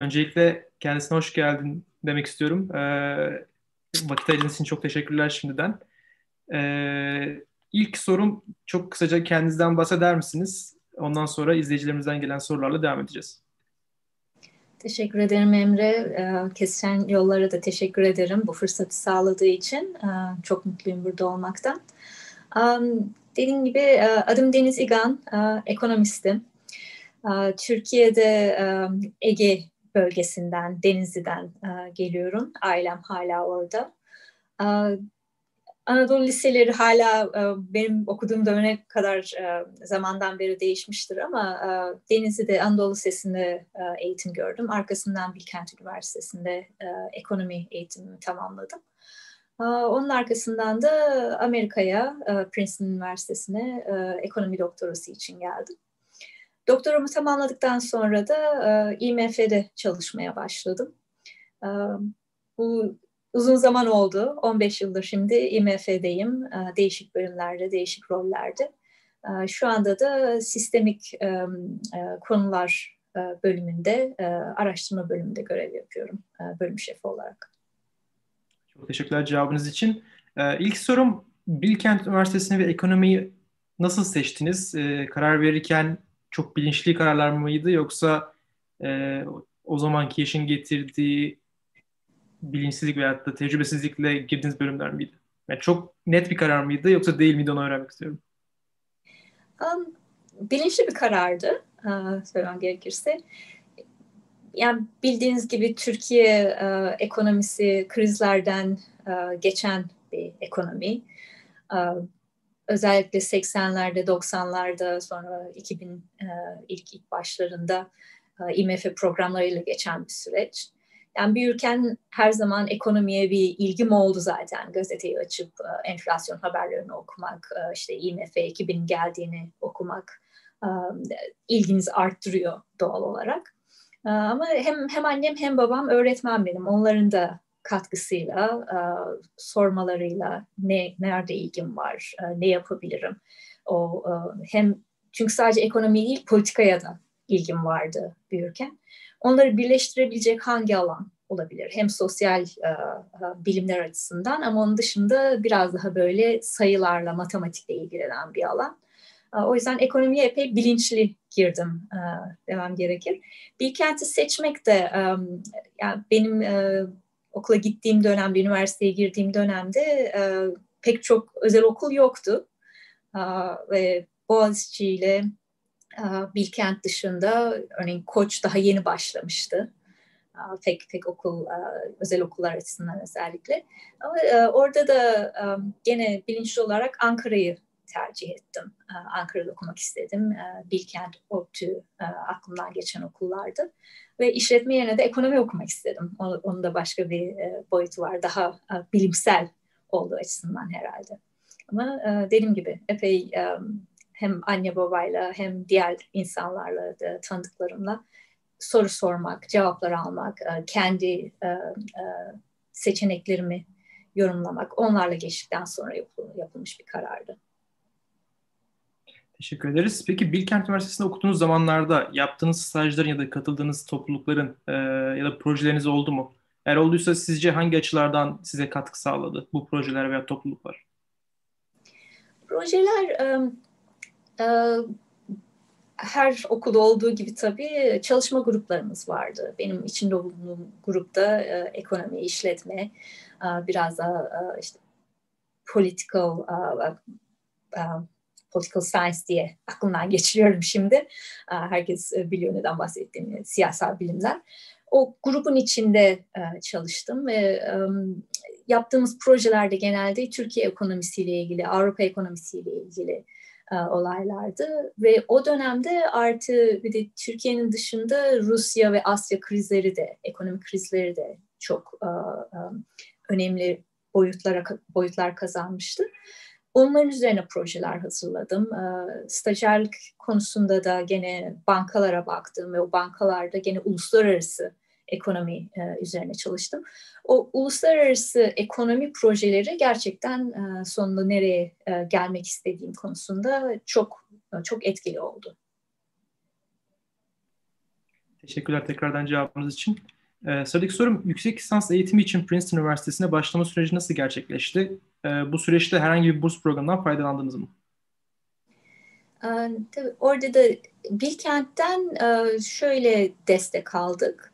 Öncelikle kendisine hoş geldin demek istiyorum. Ee, vakit ayırdığınız için çok teşekkürler şimdiden. Ee, ilk sorum çok kısaca kendinizden bahseder misiniz? Ondan sonra izleyicilerimizden gelen sorularla devam edeceğiz. Teşekkür ederim Emre. Ee, kesişen yollara da teşekkür ederim bu fırsatı sağladığı için. Ee, çok mutluyum burada olmaktan. Dediğim gibi e, adım Deniz İgan, e, ekonomistim. Türkiye'de e, Ege bölgesinden, Denizli'den e, geliyorum. Ailem hala orada. E, Anadolu liseleri hala e, benim okuduğum döneme kadar e, zamandan beri değişmiştir ama e, Denizli'de Anadolu Lisesi'nde e, eğitim gördüm. Arkasından Bilkent Üniversitesi'nde e, ekonomi eğitimimi tamamladım. E, onun arkasından da Amerika'ya, e, Princeton Üniversitesi'ne e, ekonomi doktorası için geldim. Doktoramı tamamladıktan sonra da e, IMF'de çalışmaya başladım. E, bu uzun zaman oldu. 15 yıldır şimdi IMF'deyim. E, değişik bölümlerde, değişik rollerde. E, şu anda da sistemik e, e, konular e, bölümünde, e, araştırma bölümünde görev yapıyorum e, bölüm şefi olarak. Çok teşekkürler cevabınız için. E, ilk sorum Bilkent Üniversitesi'ni ve ekonomiyi nasıl seçtiniz? E, karar verirken çok bilinçli kararlar mıydı yoksa e, o zamanki yaşın getirdiği bilinçsizlik veyahut da tecrübesizlikle girdiğiniz bölümler miydi? Yani çok net bir karar mıydı yoksa değil miydi onu öğrenmek istiyorum. Um, bilinçli bir karardı uh, söylemem gerekirse. Yani bildiğiniz gibi Türkiye uh, ekonomisi krizlerden uh, geçen bir ekonomi. Uh, özellikle 80'lerde, 90'larda sonra 2000 e, ilk ilk başlarında e, IMF programlarıyla geçen bir süreç. Yani büyürken her zaman ekonomiye bir ilgim oldu zaten. Gazeteyi açıp e, enflasyon haberlerini okumak, işte IMF 2000 geldiğini okumak e, ilginizi arttırıyor doğal olarak. Ama hem hem annem hem babam öğretmen benim. Onların da katkısıyla, e, sormalarıyla ne nerede ilgim var, e, ne yapabilirim. O e, hem çünkü sadece ekonomi değil politikaya da ilgim vardı büyürken. Onları birleştirebilecek hangi alan olabilir? Hem sosyal bilimler açısından ama onun dışında biraz daha böyle sayılarla, matematikle ilgilenen bir alan. O yüzden ekonomiye epey bilinçli girdim demem gerekir. Bilkent'i seçmek de yani benim okula gittiğim dönemde, üniversiteye girdiğim dönemde e, pek çok özel okul yoktu. E, ve Boğaziçi ile e, Bilkent dışında örneğin Koç daha yeni başlamıştı. E, pek pek okul, e, özel okullar açısından özellikle. Ama e, orada da e, gene bilinçli olarak Ankara'yı tercih ettim. E, Ankara'da okumak istedim. E, Bilkent, ODTÜ e, aklımdan geçen okullardı. Ve işletme yerine de ekonomi okumak istedim. Onun da başka bir boyutu var. Daha bilimsel olduğu açısından herhalde. Ama dediğim gibi epey hem anne babayla hem diğer insanlarla da tanıdıklarımla soru sormak, cevaplar almak, kendi seçeneklerimi yorumlamak, onlarla geçtikten sonra yapılmış bir karardı. Teşekkür ederiz. Peki Bilkent Üniversitesi'nde okuduğunuz zamanlarda yaptığınız stajların ya da katıldığınız toplulukların e, ya da projeleriniz oldu mu? Eğer olduysa sizce hangi açılardan size katkı sağladı bu projeler veya topluluklar? Projeler e, e, her okulda olduğu gibi tabii çalışma gruplarımız vardı. Benim içinde bulunduğum grupta e, ekonomi, işletme, e, biraz da e, işte political, e, e, political science diye aklımdan geçiriyorum şimdi. Herkes e, biliyor neden bahsettiğimi, siyasal bilimler. O grubun içinde e, çalıştım ve yaptığımız projelerde genelde Türkiye ekonomisiyle ilgili, Avrupa ekonomisiyle ilgili e, olaylardı ve o dönemde artı bir de Türkiye'nin dışında Rusya ve Asya krizleri de, ekonomik krizleri de çok önemli boyutlara boyutlar kazanmıştı. Onların üzerine projeler hazırladım. Ee, stajyerlik konusunda da gene bankalara baktım ve o bankalarda gene uluslararası ekonomi e, üzerine çalıştım. O uluslararası ekonomi projeleri gerçekten e, sonunda nereye e, gelmek istediğim konusunda çok çok etkili oldu. Teşekkürler tekrardan cevabınız için. Ee, sıradaki sorum yüksek lisans eğitimi için Princeton Üniversitesi'ne başlama süreci nasıl gerçekleşti? Ee, bu süreçte herhangi bir burs programından faydalandınız mı? Ee, tabii orada da Bilkent'ten e, şöyle destek aldık.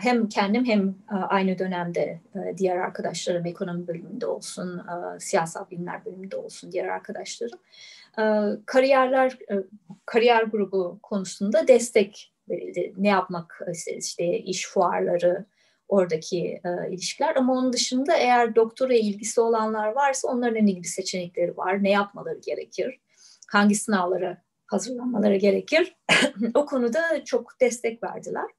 Hem kendim hem e, aynı dönemde e, diğer arkadaşlarım ekonomi bölümünde olsun, siyasal bilimler bölümünde olsun diğer arkadaşlarım. Kariyerler, kariyer grubu konusunda destek. Ne yapmak işte iş fuarları, oradaki ilişkiler ama onun dışında eğer doktora ilgisi olanlar varsa onların ilgili seçenekleri var. Ne yapmaları gerekir? Hangi sınavlara hazırlanmaları gerekir? o konuda çok destek verdiler.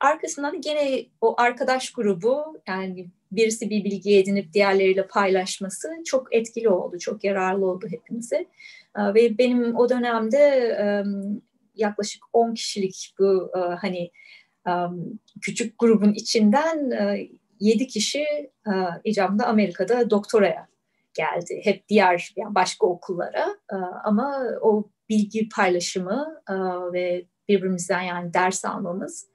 Arkasından gene o arkadaş grubu yani birisi bir bilgi edinip diğerleriyle paylaşması çok etkili oldu, çok yararlı oldu hepimize. Ve benim o dönemde yaklaşık 10 kişilik bu hani küçük grubun içinden 7 kişi icabında Amerika'da doktoraya geldi. Hep diğer yani başka okullara ama o bilgi paylaşımı ve birbirimizden yani ders almamız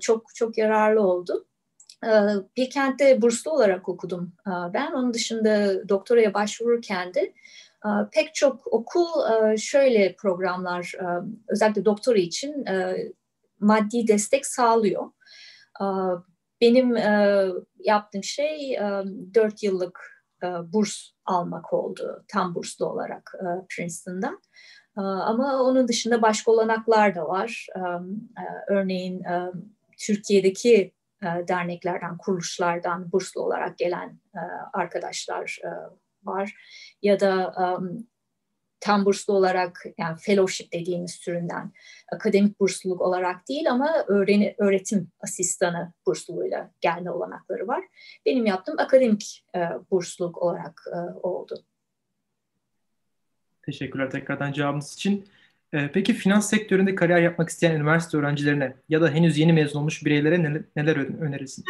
çok çok yararlı oldu. Bir kentte burslu olarak okudum ben. Onun dışında doktoraya başvururken de pek çok okul şöyle programlar özellikle doktora için maddi destek sağlıyor. Benim yaptığım şey dört yıllık burs almak oldu tam burslu olarak Princeton'dan. Ama onun dışında başka olanaklar da var. Örneğin Türkiye'deki derneklerden, kuruluşlardan burslu olarak gelen arkadaşlar var. Ya da tam burslu olarak yani fellowship dediğimiz türünden akademik bursluluk olarak değil ama öğreni, öğretim asistanı bursluluğuyla gelme olanakları var. Benim yaptığım akademik e, bursluluk olarak e, oldu. Teşekkürler tekrardan cevabınız için. E, peki finans sektöründe kariyer yapmak isteyen üniversite öğrencilerine ya da henüz yeni mezun olmuş bireylere neler, neler önerirsiniz?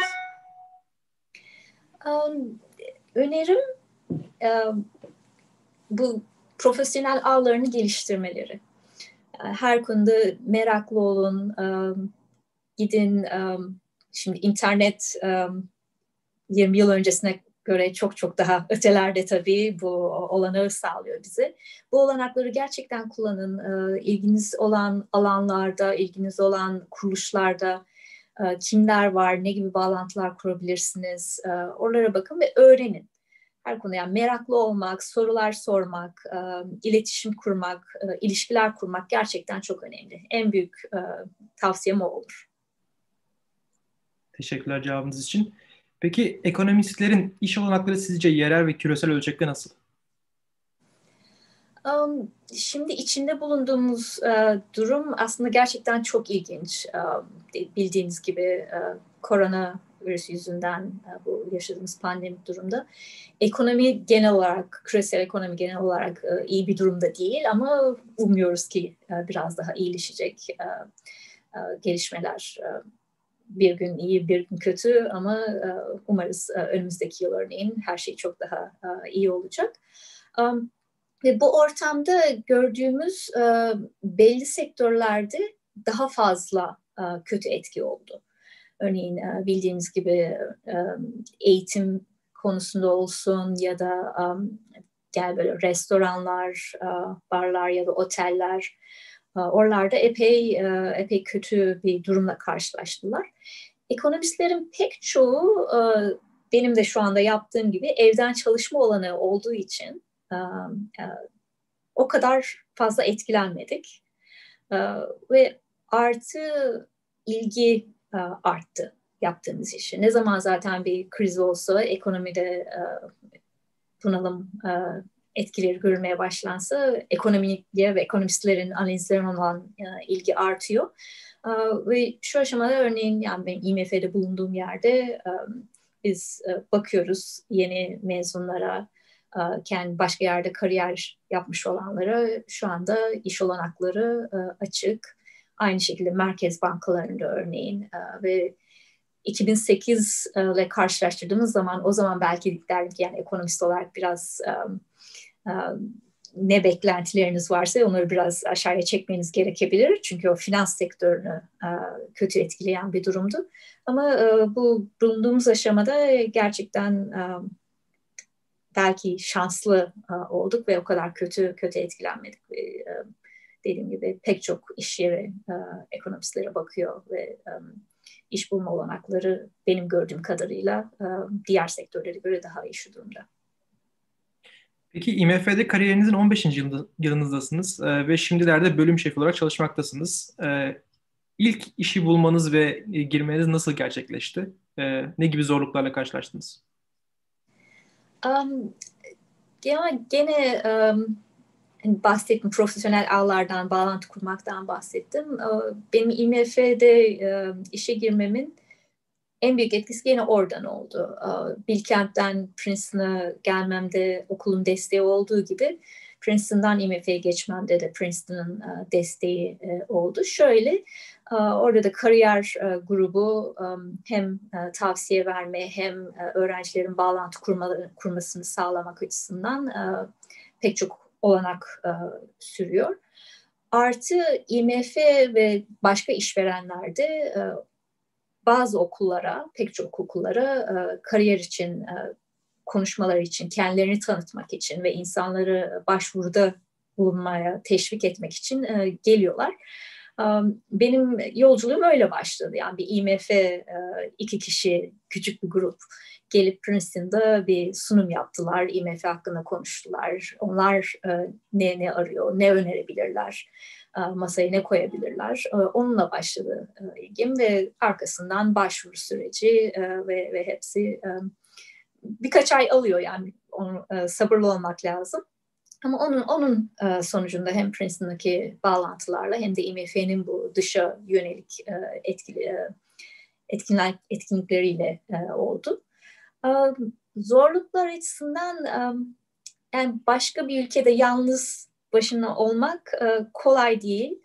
Um, önerim um, bu profesyonel ağlarını geliştirmeleri. Her konuda meraklı olun, um, gidin. Um, şimdi internet um, 20 yıl öncesine göre çok çok daha ötelerde tabii bu olanağı sağlıyor bize. Bu olanakları gerçekten kullanın. E, ilginiz olan alanlarda, ilginiz olan kuruluşlarda e, kimler var, ne gibi bağlantılar kurabilirsiniz, e, oralara bakın ve öğrenin her konuda yani meraklı olmak, sorular sormak, e, iletişim kurmak, e, ilişkiler kurmak gerçekten çok önemli. En büyük e, tavsiyem o olur. Teşekkürler cevabınız için. Peki ekonomistlerin iş olanakları sizce yerel ve küresel ölçekte nasıl? Um, şimdi içinde bulunduğumuz uh, durum aslında gerçekten çok ilginç. Uh, bildiğiniz gibi uh, korona virüs yüzünden uh, bu yaşadığımız pandemi durumda ekonomi genel olarak küresel ekonomi genel olarak uh, iyi bir durumda değil ama umuyoruz ki uh, biraz daha iyileşecek gelişmeler bir gün iyi bir gün kötü ama e, umarız e, önümüzdeki yıl örneğin her şey çok daha e, iyi olacak. Ve bu ortamda gördüğümüz belli sektörlerde daha fazla kötü etki oldu. Örneğin bildiğimiz gibi eğitim konusunda olsun ya da gel böyle restoranlar, barlar ya da oteller Oralarda epey epey kötü bir durumla karşılaştılar. Ekonomistlerin pek çoğu benim de şu anda yaptığım gibi evden çalışma olanı olduğu için o kadar fazla etkilenmedik. Ve artı ilgi arttı yaptığımız işe. Ne zaman zaten bir kriz olsa ekonomide bunalım etkileri görülmeye başlansa ekonomiye ve ekonomistlerin analizlerine olan e, ilgi artıyor. E, ve şu aşamada örneğin yani ben IMF'de bulunduğum yerde e, biz e, bakıyoruz yeni mezunlara, e, kendi başka yerde kariyer yapmış olanlara şu anda iş olanakları e, açık. Aynı şekilde merkez bankalarında örneğin e, ve 2008 ile karşılaştırdığımız zaman o zaman belki derdik yani ekonomist olarak biraz um, ne beklentileriniz varsa onları biraz aşağıya çekmeniz gerekebilir. Çünkü o finans sektörünü e, kötü etkileyen bir durumdu. Ama e, bu bulunduğumuz aşamada gerçekten e, belki şanslı e, olduk ve o kadar kötü kötü etkilenmedik. E, dediğim gibi pek çok iş yeri e, ekonomistlere bakıyor ve e, iş bulma olanakları benim gördüğüm kadarıyla e, diğer sektörlere göre daha iyi şu durumda. Peki IMF'de kariyerinizin 15. Yılında, yılınızdasınız e, ve şimdilerde bölüm şefi olarak çalışmaktasınız. E, ilk işi bulmanız ve e, girmeniz nasıl gerçekleşti? Ne gibi zorluklarla karşılaştınız? Um, ya gene um, bahsettim profesyonel ağlardan bağlantı kurmaktan bahsettim. Benim IMF'de e, işe girmemin en büyük etkisi yine oradan oldu. Bilkent'ten Princeton'a gelmemde okulun desteği olduğu gibi Princeton'dan IMF'ye geçmemde de Princeton'ın e, desteği e, oldu. Şöyle orada da kariyer grubu hem tavsiye verme hem öğrencilerin bağlantı kurmasını sağlamak açısından pek çok olanak sürüyor. Artı IMF ve başka işverenlerde bazı okullara, pek çok okullara e, kariyer için, e, konuşmalar için, kendilerini tanıtmak için ve insanları başvuruda bulunmaya teşvik etmek için e, geliyorlar. Benim yolculuğum öyle başladı. Yani bir IMF iki kişi, küçük bir grup gelip Princeton'da bir sunum yaptılar. IMF hakkında konuştular. Onlar ne ne arıyor, ne önerebilirler e, masaya ne koyabilirler. E, onunla başladı e, ilgim ve arkasından başvuru süreci ve, ve hepsi birkaç ay alıyor yani onu, sabırlı olmak lazım. Ama onun onun sonucunda hem Princeton'daki bağlantılarla hem de IMF'nin bu dışa yönelik etkili etkinlik, etkinlikleriyle oldu. Zorluklar açısından yani başka bir ülkede yalnız başına olmak e, kolay değil.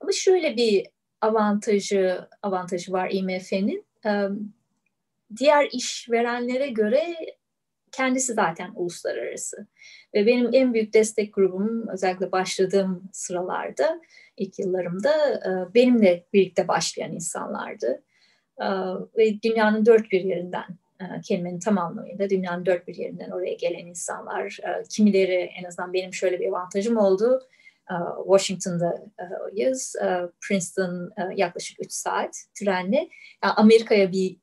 Ama şöyle bir avantajı avantajı var IMF'nin. Diğer işverenlere göre kendisi zaten uluslararası. Ve benim en büyük destek grubum özellikle başladığım sıralarda, ilk yıllarımda e, benimle birlikte başlayan insanlardı. Ve dünyanın dört bir yerinden kelimenin tam anlamıyla dünyanın dört bir yerinden oraya gelen insanlar. E, kimileri en azından benim şöyle bir avantajım oldu. E, Washington'dayız. Princeton yaklaşık 3 saat trenle. Amerika'ya bir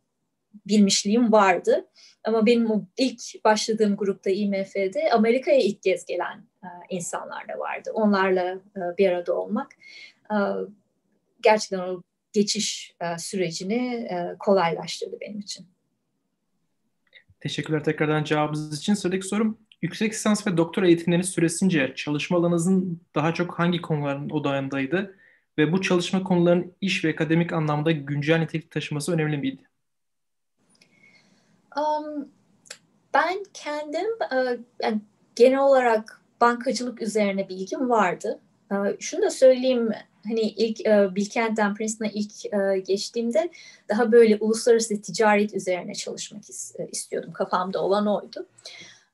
bilmişliğim vardı. Ama benim o ilk başladığım grupta IMF'de Amerika'ya ilk kez gelen insanlar da vardı. Onlarla bir arada olmak gerçekten o geçiş sürecini kolaylaştırdı benim için. Teşekkürler tekrardan cevabınız için. Sıradaki sorum yüksek lisans ve doktora eğitimleriniz süresince çalışma alanınızın daha çok hangi konuların odağındaydı ve bu çalışma konularının iş ve akademik anlamda güncel nitelik taşıması önemli miydi? Um, ben kendim uh, yani genel olarak bankacılık üzerine bilgim vardı. Uh, şunu da söyleyeyim hani ilk e, Bilkent'ten Princeton'a ilk e, geçtiğimde daha böyle uluslararası ticaret üzerine çalışmak e, istiyordum. Kafamda olan oydu.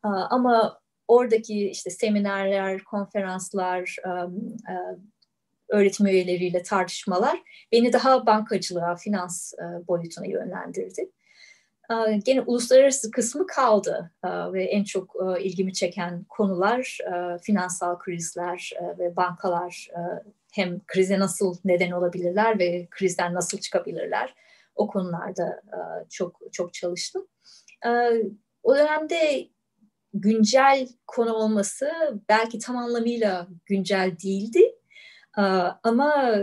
E, ama oradaki işte seminerler, konferanslar, e, e, öğretim üyeleriyle tartışmalar beni daha bankacılığa, finans e, boyutuna yönlendirdi. E, gene uluslararası kısmı kaldı e, ve en çok e, ilgimi çeken konular finansal krizler ve bankalar hem krize nasıl neden olabilirler ve krizden nasıl çıkabilirler o konularda e, çok çok çalıştım. E, o dönemde güncel konu olması belki tam anlamıyla güncel değildi e, ama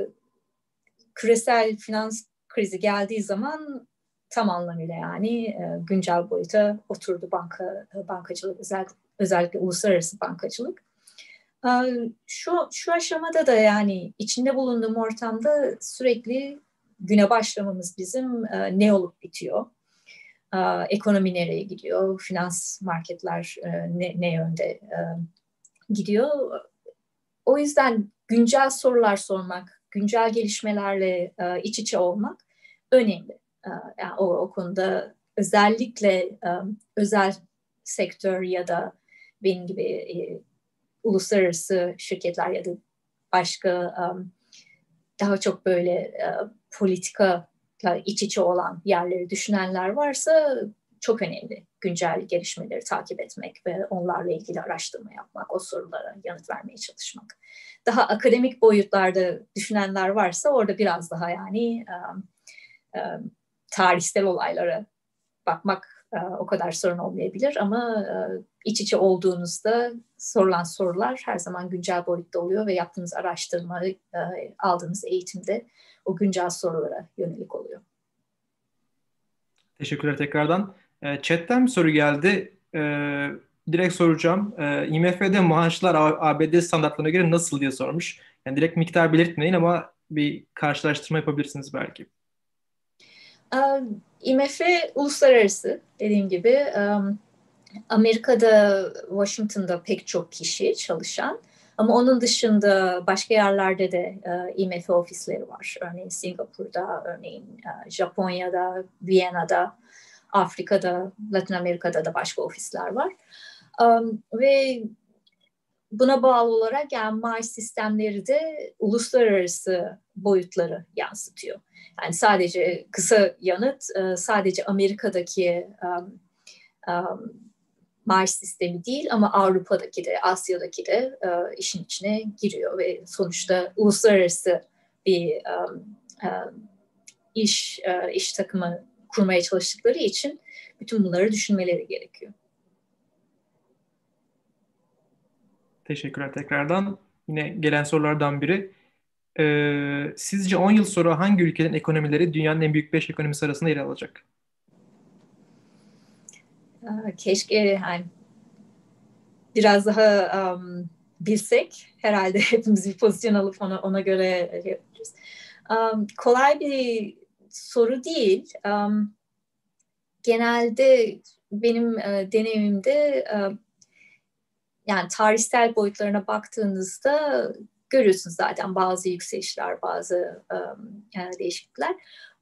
küresel finans krizi geldiği zaman tam anlamıyla yani güncel boyuta oturdu banka bankacılık özellikle, özellikle uluslararası bankacılık. Şu, şu aşamada da yani içinde bulunduğum ortamda sürekli güne başlamamız bizim ne olup bitiyor, ekonomi nereye gidiyor, finans marketler ne, ne yönde gidiyor. O yüzden güncel sorular sormak, güncel gelişmelerle iç içe olmak önemli. Yani o, o konuda özellikle özel sektör ya da benim gibi uluslararası şirketler ya da başka um, daha çok böyle uh, politika iç içe olan yerleri düşünenler varsa çok önemli güncel gelişmeleri takip etmek ve onlarla ilgili araştırma yapmak, o sorulara yanıt vermeye çalışmak. Daha akademik boyutlarda düşünenler varsa orada biraz daha yani um, um, tarihsel olaylara bakmak o kadar sorun olmayabilir ama iç içe olduğunuzda sorulan sorular her zaman güncel boyutta oluyor ve yaptığınız araştırma, uh, aldığınız eğitimde o güncel sorulara yönelik oluyor. Teşekkürler tekrardan. E, chatten bir soru geldi. E, direkt soracağım. E, IMF'de maaşlar ABD standartlarına göre nasıl diye sormuş. Yani direkt miktar belirtmeyin ama bir karşılaştırma yapabilirsiniz belki. IMF uluslararası dediğim gibi. Amerika'da, Washington'da pek çok kişi çalışan. Ama onun dışında başka yerlerde de IMF ofisleri var. Örneğin Singapur'da, örneğin Japonya'da, Viyana'da, Afrika'da, Latin Amerika'da da başka ofisler var. Um, ve buna bağlı olarak yani maaş sistemleri de uluslararası boyutları yansıtıyor. Yani sadece kısa yanıt, e, sadece Amerika'daki um, um, maaş sistemi değil ama Avrupa'daki de, Asya'daki de uh, işin içine giriyor ve sonuçta uluslararası bir um, um, iş uh, iş takımı kurmaya çalıştıkları için bütün bunları düşünmeleri gerekiyor. Teşekkürler tekrardan. Yine gelen sorulardan biri. Ee, sizce 10 yıl sonra hangi ülkenin ekonomileri dünyanın en büyük 5 ekonomisi arasında yer alacak? Keşke yani biraz daha um, bilsek herhalde hepimiz bir pozisyon alıp ona, ona göre yapacağız. Um, kolay bir soru değil. Um, genelde benim uh, deneyimimde uh, yani tarihsel boyutlarına baktığınızda görüyorsunuz zaten bazı yükselişler, bazı um, yani değişiklikler.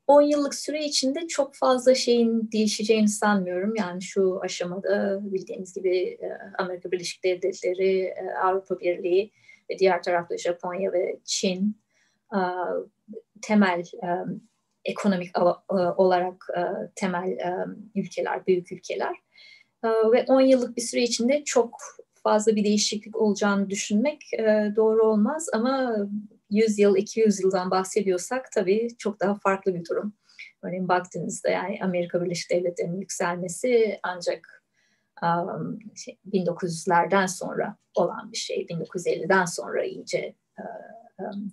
10 yıllık süre içinde çok fazla şeyin değişeceğini sanmıyorum. Yani şu aşamada bildiğiniz gibi Amerika Birleşik Devletleri, Avrupa Birliği ve diğer tarafta Japonya ve Çin temel ekonomik olarak temel ülkeler, büyük ülkeler. Ve 10 yıllık bir süre içinde çok fazla bir değişiklik olacağını düşünmek doğru olmaz ama 100 yıl, 200 yıldan bahsediyorsak tabii çok daha farklı bir durum. Örneğin baktığınızda yani Amerika Birleşik Devletleri'nin yükselmesi ancak um, şey, 1900'lerden sonra olan bir şey. 1950'den sonra iyice um,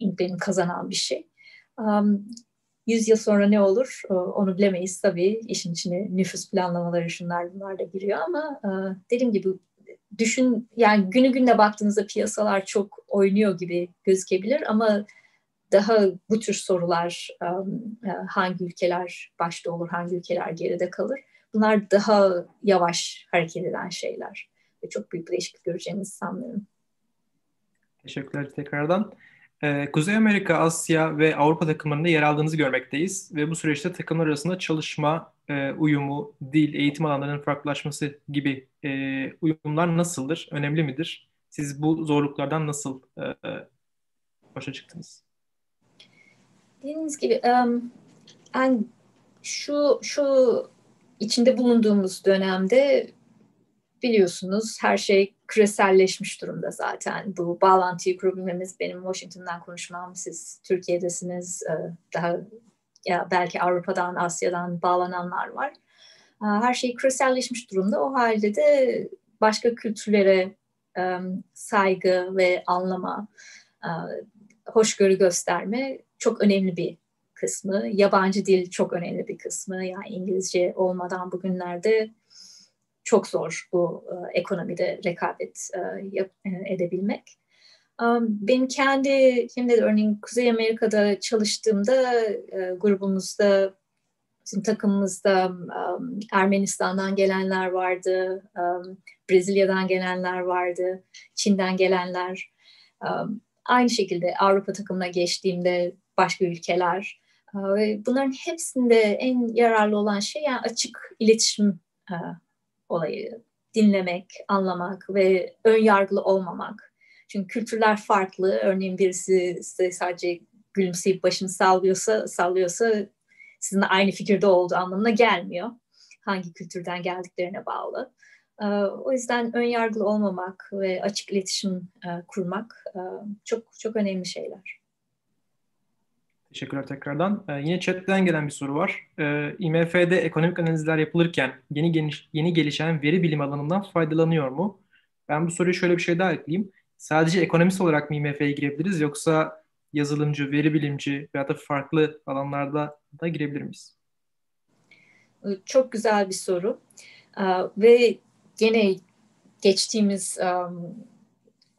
uh, kazanan bir şey. Um, 100 yıl sonra ne olur onu bilemeyiz tabii. İşin içine nüfus planlamaları şunlar bunlar da giriyor ama dediğim gibi düşün yani günü gününe baktığınızda piyasalar çok oynuyor gibi gözükebilir ama daha bu tür sorular um, e, hangi ülkeler başta olur, hangi ülkeler geride kalır? Bunlar daha yavaş hareket eden şeyler ve çok büyük bir değişiklik göreceğimizi sanmıyorum. Teşekkürler tekrardan. Ee, Kuzey Amerika, Asya ve Avrupa takımlarında yer aldığınızı görmekteyiz ve bu süreçte takımlar arasında çalışma, e, uyumu, dil, eğitim alanlarının farklılaşması gibi e, uyumlar nasıldır? Önemli midir? Siz bu zorluklardan nasıl e, başa çıktınız? Dediğiniz gibi yani şu şu içinde bulunduğumuz dönemde biliyorsunuz her şey küreselleşmiş durumda zaten. Bu bağlantıyı kurabilmemiz benim Washington'dan konuşmam, siz Türkiye'desiniz, daha ya belki Avrupa'dan, Asya'dan bağlananlar var. Her şey küreselleşmiş durumda. O halde de başka kültürlere saygı ve anlama, hoşgörü gösterme çok önemli bir kısmı. Yabancı dil çok önemli bir kısmı. Yani İngilizce olmadan bugünlerde çok zor bu ekonomide rekabet edebilmek. Benim kendi, şimdi de örneğin Kuzey Amerika'da çalıştığımda e, grubumuzda, bizim takımımızda um, Ermenistan'dan gelenler vardı, um, Brezilya'dan gelenler vardı, Çin'den gelenler. Um, aynı şekilde Avrupa takımına geçtiğimde başka ülkeler. Bunların hepsinde en yararlı olan şey yani açık iletişim uh, olayı. dinlemek, anlamak ve ön yargılı olmamak. Çünkü kültürler farklı. Örneğin birisi sadece gülümseyip başını sallıyorsa, sallıyorsa sizinle aynı fikirde olduğu anlamına gelmiyor. Hangi kültürden geldiklerine bağlı. Ee, o yüzden ön yargılı olmamak ve açık iletişim e, kurmak e, çok çok önemli şeyler. Teşekkürler tekrardan. Ee, yine chatten gelen bir soru var. Ee, IMF'de ekonomik analizler yapılırken yeni geniş, yeni gelişen veri bilim alanından faydalanıyor mu? Ben bu soruyu şöyle bir şey daha ekleyeyim. Sadece ekonomist olarak mı IMF'ye girebiliriz yoksa yazılımcı, veri bilimci veya da farklı alanlarda da girebilir miyiz? Çok güzel bir soru. Ee, ve gene geçtiğimiz um,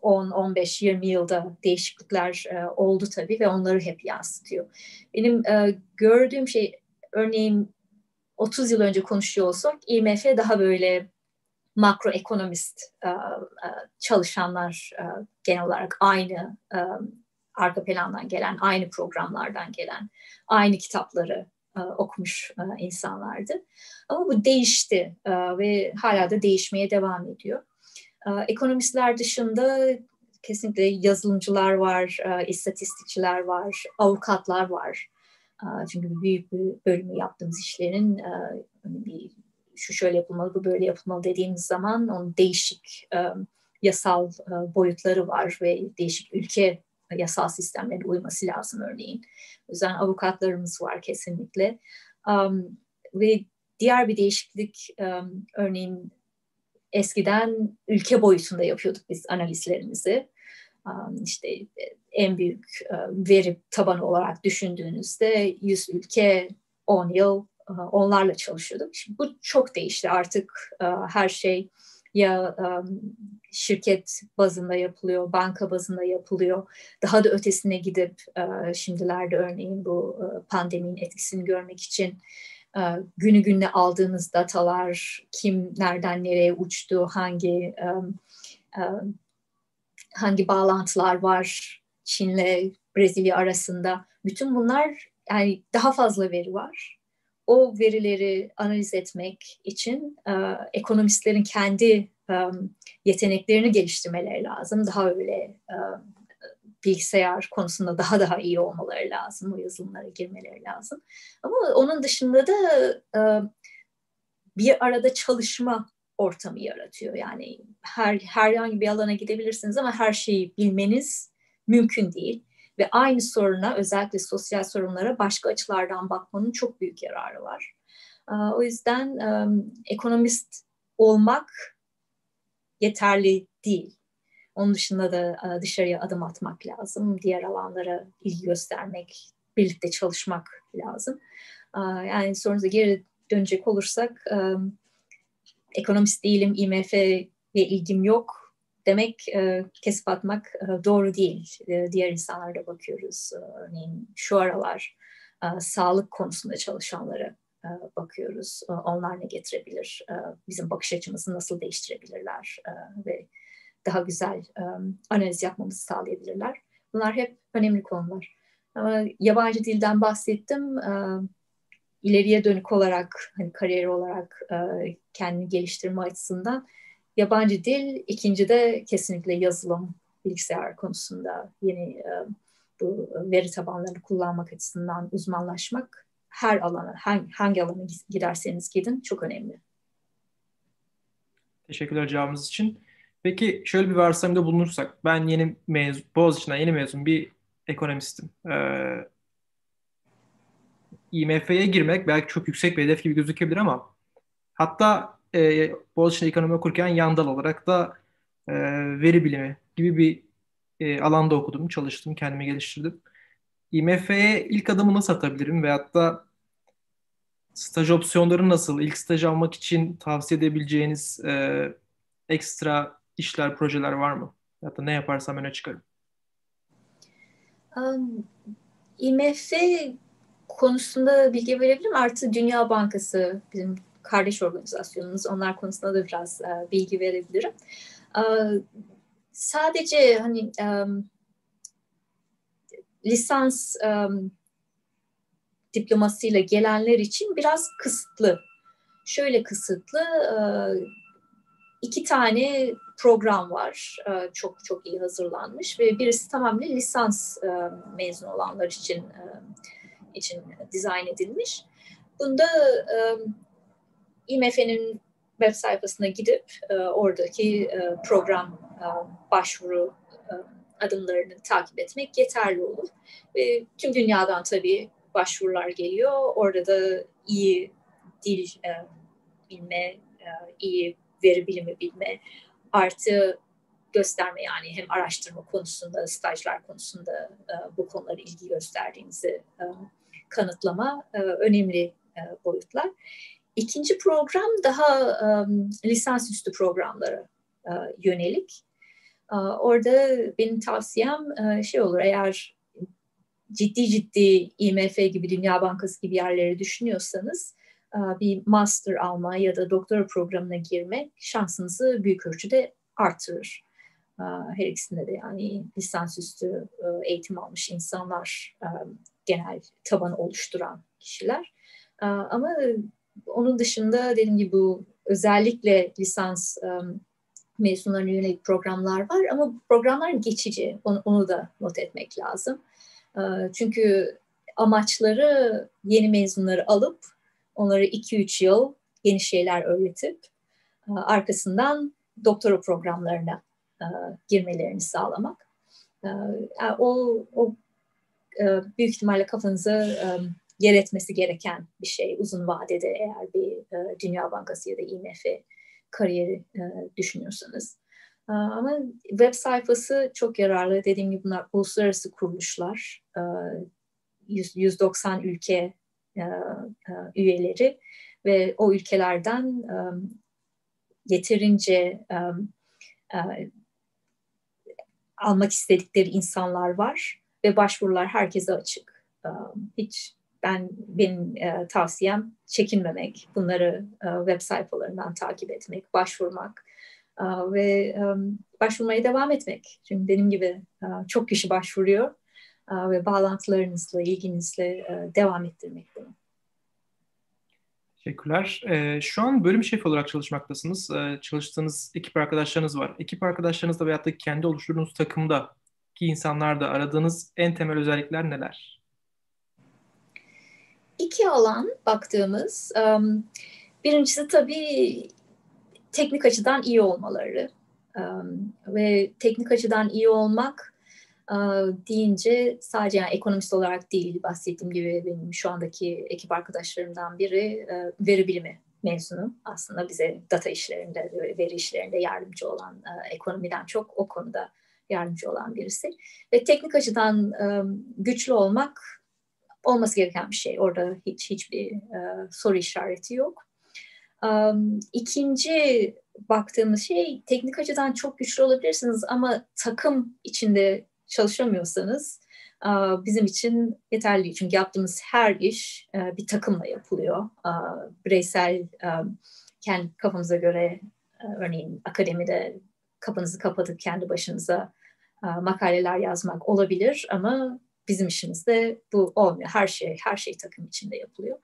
10, 15, 20 yılda değişiklikler e, oldu tabii ve onları hep yansıtıyor. Benim e, gördüğüm şey örneğin 30 yıl önce konuşuyor olsak IMF daha böyle makroekonomist e, e, çalışanlar e, genel olarak aynı e, arka plandan gelen, aynı programlardan gelen, aynı kitapları e, okumuş e, insanlardı. Ama bu değişti ve hala da değişmeye devam ediyor. Ekonomistler dışında kesinlikle yazılımcılar var, istatistikçiler var, avukatlar var. Çünkü büyük bir bölümü yaptığımız işlerin hani bir şu şöyle yapılmalı, bu böyle yapılmalı dediğimiz zaman onun değişik yasal boyutları var ve değişik ülke yasal sistemlerine uyması lazım örneğin. O yüzden avukatlarımız var kesinlikle. Ve diğer bir değişiklik örneğin eskiden ülke boyutunda yapıyorduk biz analizlerimizi. İşte en büyük uh, veri tabanı olarak düşündüğünüzde 100 ülke 10 yıl uh, onlarla çalışıyorduk. Şimdi bu çok değişti artık her şey ya şirket bazında yapılıyor, banka bazında yapılıyor. Daha da ötesine gidip şimdilerde örneğin bu pandeminin etkisini görmek için günü gününe aldığınız datalar, kim nereden nereye uçtu, hangi um, uh, hangi bağlantılar var Çin'le Brezilya arasında. Bütün bunlar yani daha fazla veri var o verileri analiz etmek için e, ekonomistlerin kendi e, yeteneklerini geliştirmeleri lazım. Daha öyle e, bilgisayar konusunda daha daha iyi olmaları lazım. O yazılımlara girmeleri lazım. Ama onun dışında da e, bir arada çalışma ortamı yaratıyor. Yani her herhangi bir alana gidebilirsiniz ama her şeyi bilmeniz mümkün değil ve aynı soruna özellikle sosyal sorunlara başka açılardan bakmanın çok büyük yararı var. O yüzden ekonomist olmak yeterli değil. Onun dışında da dışarıya adım atmak lazım. Diğer alanlara ilgi göstermek, birlikte çalışmak lazım. Yani sorunuza geri dönecek olursak ekonomist değilim, IMF'ye ilgim yok demek e, kesip atmak e, doğru değil. E, diğer insanlara bakıyoruz. E, örneğin şu aralar e, sağlık konusunda çalışanlara e, bakıyoruz. E, onlar ne getirebilir? E, bizim bakış açımızı nasıl değiştirebilirler? E, ve daha güzel e, analiz yapmamızı sağlayabilirler. Bunlar hep önemli konular. Ama yabancı dilden bahsettim. E, ileriye dönük olarak, hani kariyer olarak e, kendini geliştirme açısından yabancı dil, ikinci de kesinlikle yazılım, bilgisayar konusunda yeni e, bu veri tabanlarını kullanmak açısından uzmanlaşmak her alana, hangi, hangi alana giderseniz gidin çok önemli. Teşekkürler cevabınız için. Peki şöyle bir varsayımda bulunursak, ben yeni mezun, Boğaziçi'nden yeni mezun bir ekonomistim. Ee, IMF'ye girmek belki çok yüksek bir hedef gibi gözükebilir ama hatta e, Boğaziçi'nde ekonomi okurken yan dal olarak da e, veri bilimi gibi bir e, alanda okudum, çalıştım, kendimi geliştirdim. IMF'ye ilk adımı nasıl atabilirim veyahut da staj opsiyonları nasıl? İlk staj almak için tavsiye edebileceğiniz e, ekstra işler, projeler var mı? Ya da ne yaparsam öne çıkarım. Um, IMF konusunda bilgi verebilirim. Artı Dünya Bankası bizim kardeş organizasyonumuz. Onlar konusunda da biraz e, bilgi verebilirim. E, sadece hani e, lisans e, diplomasıyla gelenler için biraz kısıtlı. Şöyle kısıtlı, e, iki tane program var. E, çok çok iyi hazırlanmış ve birisi tamamen lisans e, mezun olanlar için e, için dizayn edilmiş. Bunda e, IMF'nin web sayfasına gidip oradaki program başvuru adımlarını takip etmek yeterli olur. Ve tüm dünyadan tabii başvurular geliyor. Orada da iyi dil bilme, iyi veri bilimi bilme, artı gösterme yani hem araştırma konusunda, stajlar konusunda e, bu konulara ilgi gösterdiğinizi e, kanıtlama e, önemli boyutlar. İkinci program daha lisansüstü programlara yönelik. Orada benim tavsiyem şey olur eğer ciddi ciddi IMF gibi Dünya Bankası gibi yerleri düşünüyorsanız bir master alma ya da doktora programına girmek şansınızı büyük ölçüde artırır. E, her ikisinde de yani lisansüstü e, eğitim almış insanlar genel tabanı oluşturan kişiler. Ama onun dışında dediğim gibi bu özellikle lisans mezunlarına yönelik programlar var ama bu programlar geçici. Onu, onu da not etmek lazım. Çünkü amaçları yeni mezunları alıp onları 2-3 yıl yeni şeyler öğretip arkasından doktora programlarına girmelerini sağlamak. O, o büyük ihtimalle kafanıza yer etmesi gereken bir şey uzun vadede eğer bir Dünya Bankası ya da IMF kariyeri düşünüyorsanız. Ama web sayfası çok yararlı. Dediğim gibi bunlar uluslararası kuruluşlar. 190 ülke üyeleri ve o ülkelerden yeterince almak istedikleri insanlar var ve başvurular herkese açık. Hiç ben benim tavsiyem çekinmemek, bunları web sayfalarından takip etmek, başvurmak ve başvurmaya devam etmek. Çünkü dediğim gibi çok kişi başvuruyor ve bağlantılarınızla, ilginizle devam ettirmek bunu. Teşekkürler. şu an bölüm şefi olarak çalışmaktasınız. çalıştığınız ekip arkadaşlarınız var. Ekip arkadaşlarınızda veyahut da kendi oluşturduğunuz takımda ki insanlarda aradığınız en temel özellikler neler? İki alan baktığımız, birincisi tabii teknik açıdan iyi olmaları ve teknik açıdan iyi olmak deyince sadece yani ekonomist olarak değil bahsettiğim gibi benim şu andaki ekip arkadaşlarımdan biri veri bilimi mezunu aslında bize data işlerinde veri işlerinde yardımcı olan ekonomiden çok o konuda yardımcı olan birisi. Ve teknik açıdan güçlü olmak olması gereken bir şey. Orada hiç hiçbir soru işareti yok. İkinci baktığımız şey teknik açıdan çok güçlü olabilirsiniz ama takım içinde çalışamıyorsanız bizim için yeterli. Çünkü yaptığımız her iş bir takımla yapılıyor. Bireysel kendi kafamıza göre örneğin akademide kafanızı kapatıp kendi başınıza makaleler yazmak olabilir ama bizim işimizde bu olmuyor. Her şey her şey takım içinde yapılıyor.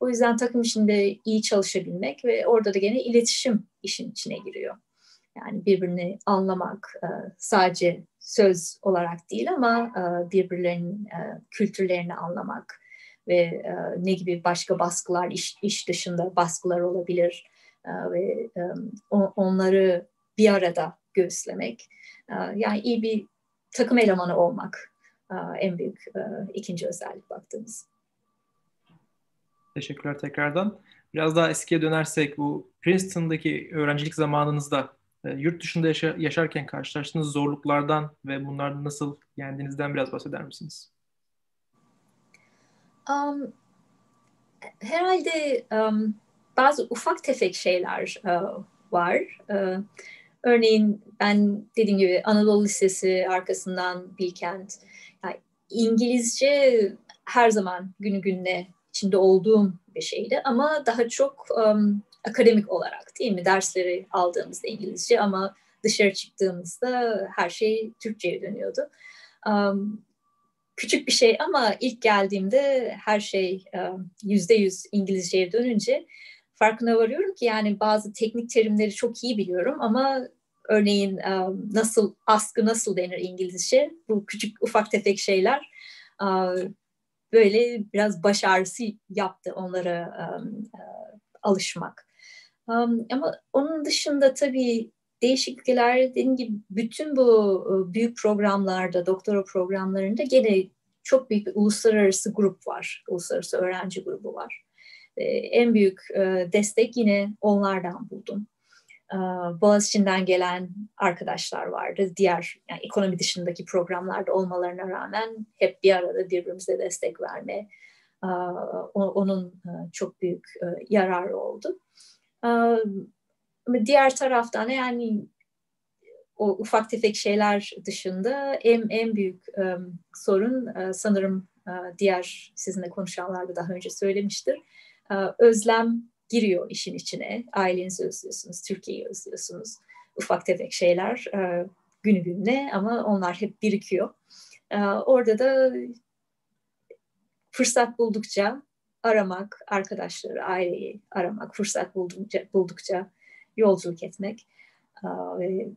O yüzden takım içinde iyi çalışabilmek ve orada da gene iletişim işin içine giriyor. Yani birbirini anlamak sadece söz olarak değil ama e, birbirlerinin e, kültürlerini anlamak ve e, ne gibi başka baskılar, iş, iş dışında baskılar olabilir ve onları bir arada göğüslemek. Yani iyi bir takım elemanı olmak en büyük ikinci özellik baktığımız. Teşekkürler tekrardan. Biraz daha eskiye dönersek bu Princeton'daki öğrencilik zamanınızda e, yurt dışında yaşa- yaşarken karşılaştığınız zorluklardan ve bunları nasıl yendiğinizden biraz bahseder misiniz? Um, herhalde um, bazı ufak tefek şeyler uh, var. Uh, örneğin ben dediğim gibi Anadolu Lisesi arkasından Bilkent. Yani İngilizce her zaman günü gününe içinde olduğum bir şeydi ama daha çok um, akademik olarak değil mi? Dersleri aldığımızda İngilizce ama dışarı çıktığımızda her şey Türkçe'ye dönüyordu. Um, küçük bir şey ama ilk geldiğimde her şey yüzde yüz İngilizceye dönünce farkına varıyorum ki yani bazı teknik terimleri çok iyi biliyorum ama örneğin um, nasıl askı nasıl denir İngilizce bu küçük ufak tefek şeyler uh, böyle biraz baş ağrısı yaptı onlara um, alışmak. Um, ama onun dışında tabii değişiklikler dediğim gibi bütün bu büyük programlarda, doktora programlarında gene çok büyük bir uluslararası grup var. Uluslararası öğrenci grubu var. Ee, en büyük e, destek yine onlardan buldum. Ee, Boğaziçi'nden gelen arkadaşlar vardı. Diğer yani ekonomi dışındaki programlarda olmalarına rağmen hep bir arada birbirimize destek verme. Ee, onun e, çok büyük e, yararı oldu. Diğer taraftan yani o ufak tefek şeyler dışında en, en büyük sorun sanırım diğer sizinle konuşanlar da daha önce söylemiştir. Özlem giriyor işin içine. Ailenizi özlüyorsunuz, Türkiye'yi özlüyorsunuz. Ufak tefek şeyler günü gününe ama onlar hep birikiyor. Orada da fırsat buldukça aramak, arkadaşları, aileyi aramak, fırsat buldukça, buldukça yolculuk etmek ve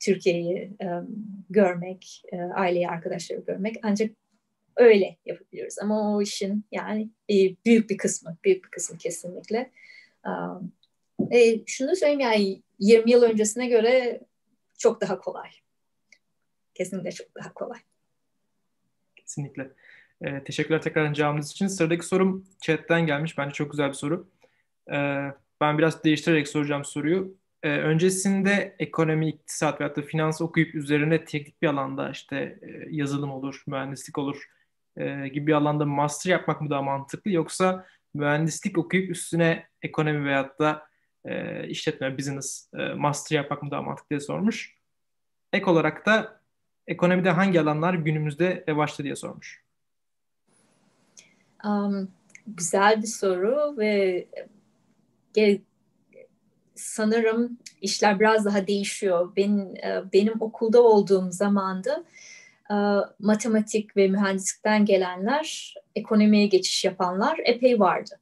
Türkiye'yi um, görmek, uh, aileyi, arkadaşları görmek ancak öyle yapabiliyoruz. Ama o işin yani e, büyük bir kısmı, büyük bir kısmı kesinlikle. E, şunu söyleyeyim yani 20 yıl öncesine göre çok daha kolay. Kesinlikle çok daha kolay. Kesinlikle. E, teşekkürler tekrar cevabınız için. Sıradaki sorum chatten gelmiş. Bence çok güzel bir soru. E, ben biraz değiştirerek soracağım soruyu e, öncesinde ekonomi, iktisat veya da finans okuyup üzerine teknik bir alanda işte e, yazılım olur, mühendislik olur e, gibi bir alanda master yapmak mı daha mantıklı yoksa mühendislik okuyup üstüne ekonomi veyahut da e, işletme, business e, master yapmak mı daha mantıklı diye sormuş. Ek olarak da ekonomide hangi alanlar günümüzde revaçta diye sormuş. Um, güzel bir soru ve sanırım işler biraz daha değişiyor. Benim, e, benim okulda olduğum zamanda e, matematik ve mühendislikten gelenler, ekonomiye geçiş yapanlar epey vardı.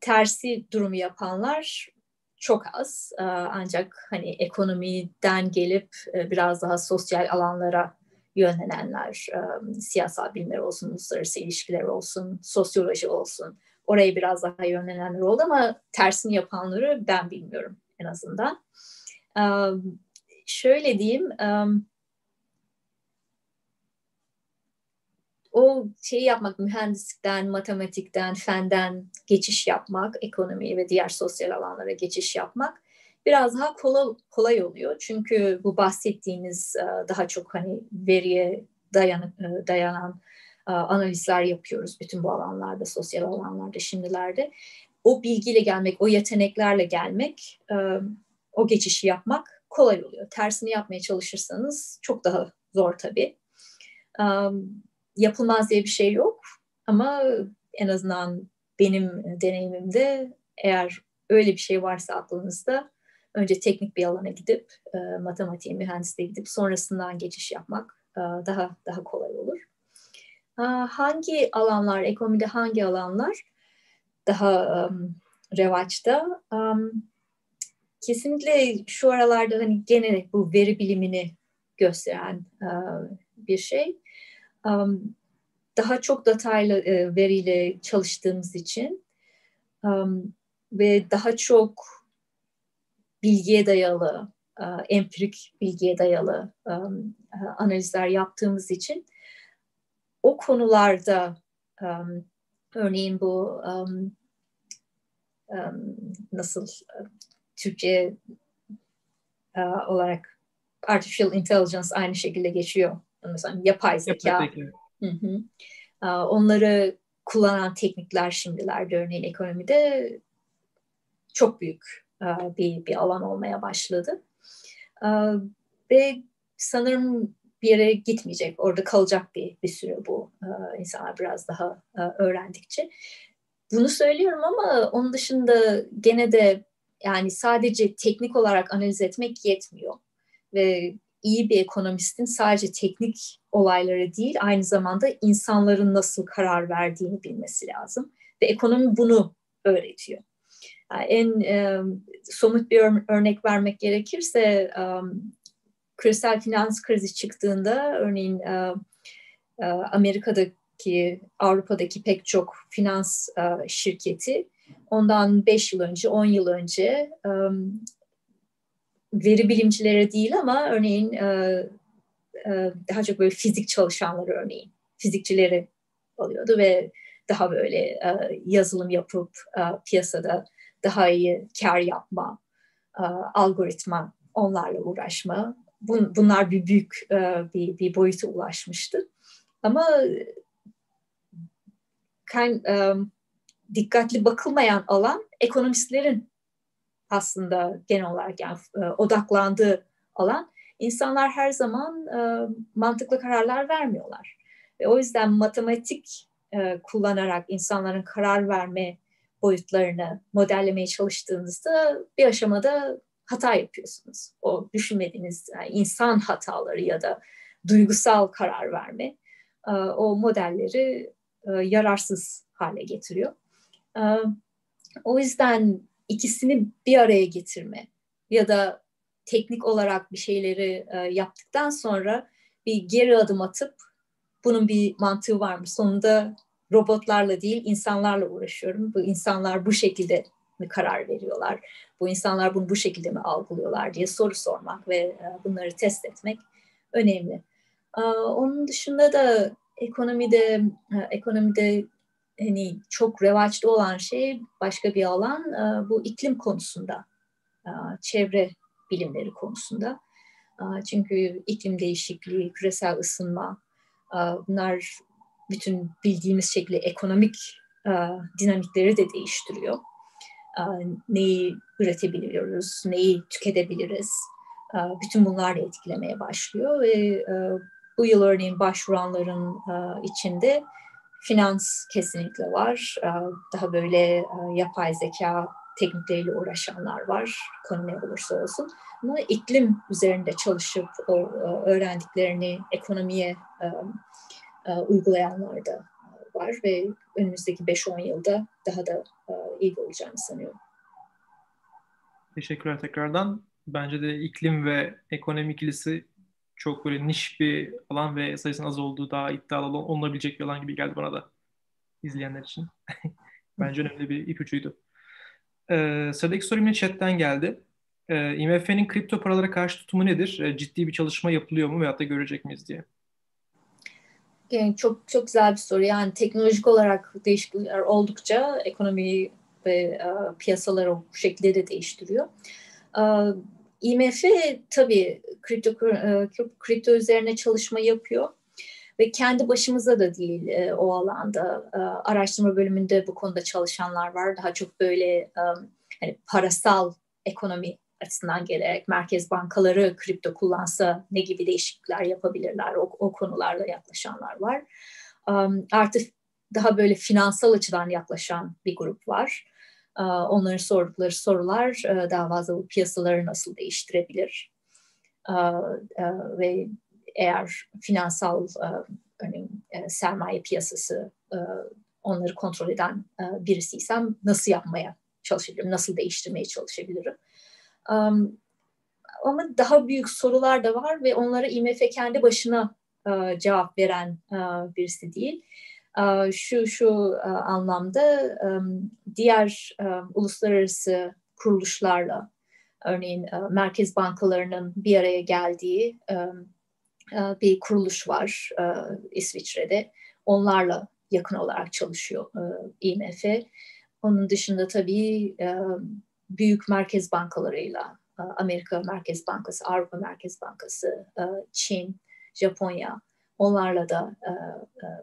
Tersi durumu yapanlar çok az. E, ancak hani ekonomiden gelip biraz daha sosyal alanlara yönlenenler, siyasal bilimler olsun, uluslararası ilişkiler olsun, sosyoloji olsun, oraya biraz daha yönlenenler oldu ama tersini yapanları ben bilmiyorum en azından. Um, şöyle diyeyim, um, o şeyi yapmak, mühendislikten, matematikten, fenden geçiş yapmak, ekonomi ve diğer sosyal alanlara geçiş yapmak biraz daha kolay, kolay oluyor. Çünkü bu bahsettiğiniz daha çok hani veriye dayan, dayanan analizler yapıyoruz bütün bu alanlarda, sosyal alanlarda, şimdilerde. O bilgiyle gelmek, o yeteneklerle gelmek, o geçişi yapmak kolay oluyor. Tersini yapmaya çalışırsanız çok daha zor tabii. Yapılmaz diye bir şey yok ama en azından benim deneyimimde eğer öyle bir şey varsa aklınızda önce teknik bir alana gidip matematiğe, mühendisliğe gidip sonrasından geçiş yapmak daha daha kolay olur hangi alanlar, ekonomide hangi alanlar daha um, revaçta? Um, kesinlikle şu aralarda hani gene bu veri bilimini gösteren uh, bir şey. Um, daha çok detaylı uh, veriyle çalıştığımız için um, ve daha çok bilgiye dayalı, uh, empirik bilgiye dayalı um, analizler yaptığımız için o konularda örneğin bu nasıl Türkçe olarak artificial intelligence aynı şekilde geçiyor. Mesela yapay zeka. Hı hı. Onları kullanan teknikler şimdilerde örneğin ekonomide çok büyük bir, bir alan olmaya başladı. Uh, ve sanırım bir yere gitmeyecek. Orada kalacak bir, bir süre bu e, insanlar biraz daha e, öğrendikçe. Bunu söylüyorum ama onun dışında gene de yani sadece teknik olarak analiz etmek yetmiyor. Ve iyi bir ekonomistin sadece teknik olayları değil aynı zamanda insanların nasıl karar verdiğini bilmesi lazım. Ve ekonomi bunu öğretiyor. En e, somut bir örnek vermek gerekirse um, küresel finans krizi çıktığında örneğin e, e, Amerika'daki, Avrupa'daki pek çok finans e, şirketi ondan 5 yıl önce, 10 yıl önce e, veri bilimcilere değil ama örneğin e, e, daha çok böyle fizik çalışanları örneğin fizikçileri alıyordu ve daha böyle e, yazılım yapıp e, piyasada daha iyi kar yapma, e, algoritma onlarla uğraşma. Bun, bunlar bir büyük e, bir, bir boyuta ulaşmıştı. Ama e, dikkatli bakılmayan alan ekonomistlerin aslında genel olarak yani odaklandığı alan. İnsanlar her zaman mantıklı kararlar vermiyorlar. Ve o yüzden matematik kullanarak insanların karar verme boyutlarını modellemeye çalıştığınızda bir aşamada hata yapıyorsunuz. O düşünmediğiniz yani insan hataları ya da duygusal karar verme e, o modelleri e, yararsız hale getiriyor. E, o yüzden ikisini bir araya getirme ya da teknik olarak bir şeyleri yaptıktan sonra bir geri adım atıp bunun bir mantığı var mı? Sonunda robotlarla değil insanlarla uğraşıyorum. Bu insanlar bu şekilde mi karar veriyorlar? Bu insanlar bunu bu şekilde mi algılıyorlar diye soru sormak ve e, bunları test etmek önemli. Onun dışında da ekonomide e, ekonomide hani çok revaçta olan şey başka bir alan e, bu iklim konusunda, çevre bilimleri konusunda. Çünkü iklim değişikliği, küresel ısınma bunlar bütün bildiğimiz şekilde ekonomik e, dinamikleri de değiştiriyor. E, neyi üretebiliyoruz, neyi tüketebiliriz, e, bütün bunlar da etkilemeye başlıyor ve e, bu yıl örneğin başvuranların e, içinde finans kesinlikle var. E, daha böyle e, yapay zeka teknikleriyle uğraşanlar var, konu ne olursa olsun. Ama iklim üzerinde çalışıp o e, öğrendiklerini ekonomiye e, uygulayanlar da var ve önümüzdeki 5-10 yılda daha da e, iyi olacağını sanıyorum. Teşekkürler tekrardan. Bence de iklim ve ekonomi ikilisi çok böyle niş bir alan ve sayısının az olduğu daha iddialı olunabilecek bir alan gibi geldi bana da izleyenler için. Bence önemli bir ipucuydu. Ee, sıradaki sorum yine chatten geldi. Ee, IMF'nin kripto paralara karşı tutumu nedir? Ee, ciddi bir çalışma yapılıyor mu veyahut da görecek miyiz diye. Yani çok çok güzel bir soru. Yani teknolojik olarak değişiklikler oldukça ekonomiyi ve e, piyasaları bu şekilde de değiştiriyor. E, IMF tabii kripto, e, kripto üzerine çalışma yapıyor ve kendi başımıza da değil e, o alanda. E, araştırma bölümünde bu konuda çalışanlar var. Daha çok böyle e, hani parasal ekonomi açısından gelerek merkez bankaları kripto kullansa ne gibi değişiklikler yapabilirler o, o konularla yaklaşanlar var. Um, artık daha böyle finansal açıdan yaklaşan bir grup var. Uh, onların sordukları sorular uh, daha fazla bu piyasaları nasıl değiştirebilir? Uh, ve eğer finansal uh, örneğin sermaye piyasası onları kontrol eden birisiysem nasıl yapmaya çalışabilirim, nasıl değiştirmeye çalışabilirim? Ama daha büyük sorular da var ve onlara IMF kendi başına uh, cevap veren uh, birisi değil. Uh, şu şu anlamda diğer uluslararası kuruluşlarla, örneğin merkez bankalarının bir araya geldiği bir kuruluş var İsviçre'de. Onlarla yakın olarak çalışıyor IMF. Onun dışında tabii büyük merkez bankalarıyla e, Amerika Merkez Bankası, Avrupa Merkez Bankası, e, Çin, Japonya onlarla da e,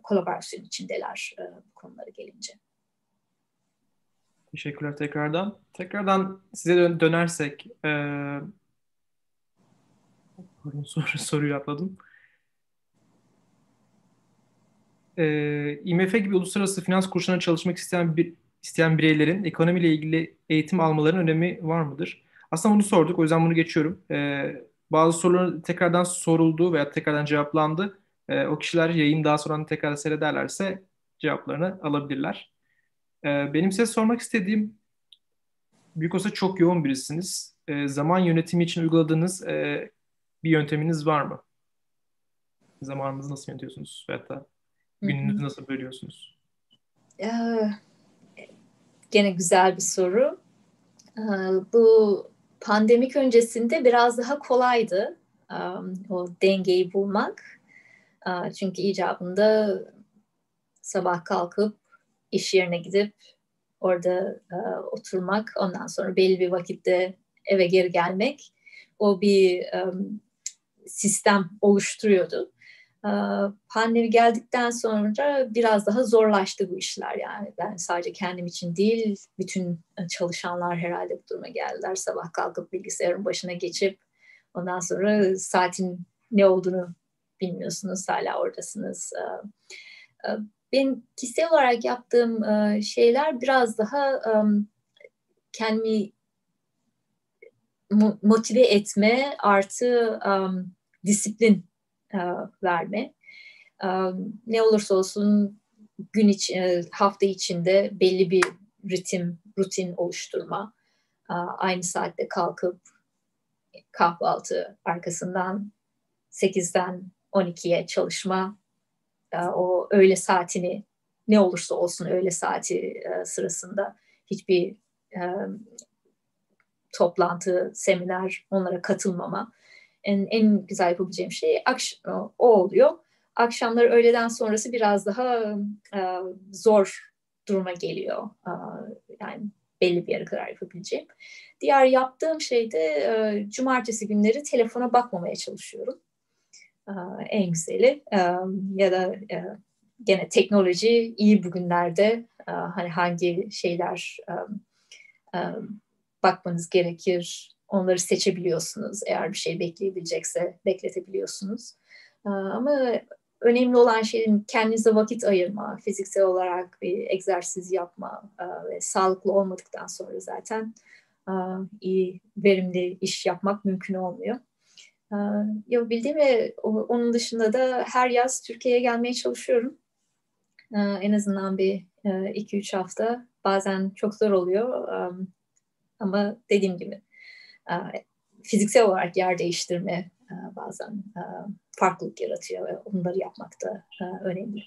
kolaborasyon içindeler bu konulara gelince. Teşekkürler tekrardan. Tekrardan size dönersek e, soru, soruyu atladım. E, IMF gibi uluslararası finans kuruluşlarına çalışmak isteyen bir isteyen bireylerin ekonomiyle ilgili eğitim almalarının önemi var mıdır? Aslında bunu sorduk, o yüzden bunu geçiyorum. Ee, bazı soruların tekrardan soruldu veya tekrardan cevaplandı. Ee, o kişiler yayın daha sonra tekrar seyrederlerse cevaplarını alabilirler. Ee, benim size sormak istediğim büyük olsa çok yoğun birisiniz. E, zaman yönetimi için uyguladığınız e, bir yönteminiz var mı? Zamanınızı nasıl yönetiyorsunuz? Veyahut da gününüzü nasıl bölüyorsunuz? Ee, gene güzel bir soru. Ee, bu pandemik öncesinde biraz daha kolaydı um, o dengeyi bulmak. Ee, çünkü icabında sabah kalkıp iş yerine gidip orada e, oturmak, ondan sonra belli bir vakitte eve geri gelmek o bir um, sistem oluşturuyordu. Ee, pandemi geldikten sonra biraz daha zorlaştı bu işler yani. Ben sadece kendim için değil, bütün çalışanlar herhalde bu duruma geldiler. Sabah kalkıp bilgisayarın başına geçip ondan sonra saatin ne olduğunu bilmiyorsunuz, hala oradasınız. Ee, e, ben kişisel olarak yaptığım e, şeyler biraz daha kendimi motive etme artı disiplin e, verme. E, ne olursa olsun gün iç, e, hafta içinde belli bir ritim, rutin oluşturma. Aynı saatte kalkıp kahvaltı arkasından 8'den 12'ye çalışma. O öğle saatini ne olursa olsun öğle saati sırasında hiçbir toplantı, seminer onlara katılmama en, en güzel yapabileceğim şey akş o oluyor. Akşamları öğleden sonrası biraz daha e, zor duruma geliyor. E, yani belli bir yere kadar yapabileceğim. Diğer yaptığım şey de e, cumartesi günleri telefona bakmamaya çalışıyorum. E, en güzeli e, ya da e, gene teknoloji iyi bugünlerde e, hani hangi şeyler e, e, bakmanız gerekir Onları seçebiliyorsunuz. Eğer bir şey bekleyebilecekse bekletebiliyorsunuz. Ee, ama önemli olan şeyin kendinize vakit ayırma, fiziksel olarak bir egzersiz yapma e, ve sağlıklı olmadıktan sonra zaten e, iyi, verimli iş yapmak mümkün olmuyor. Ee, yapabildiğim ve onun dışında da her yaz Türkiye'ye gelmeye çalışıyorum. Ee, en azından bir 2-3 e, hafta. Bazen çok zor oluyor ama dediğim gibi fiziksel olarak yer değiştirme e, bazen e, farklılık yaratıyor ve onları yapmak da e, önemli.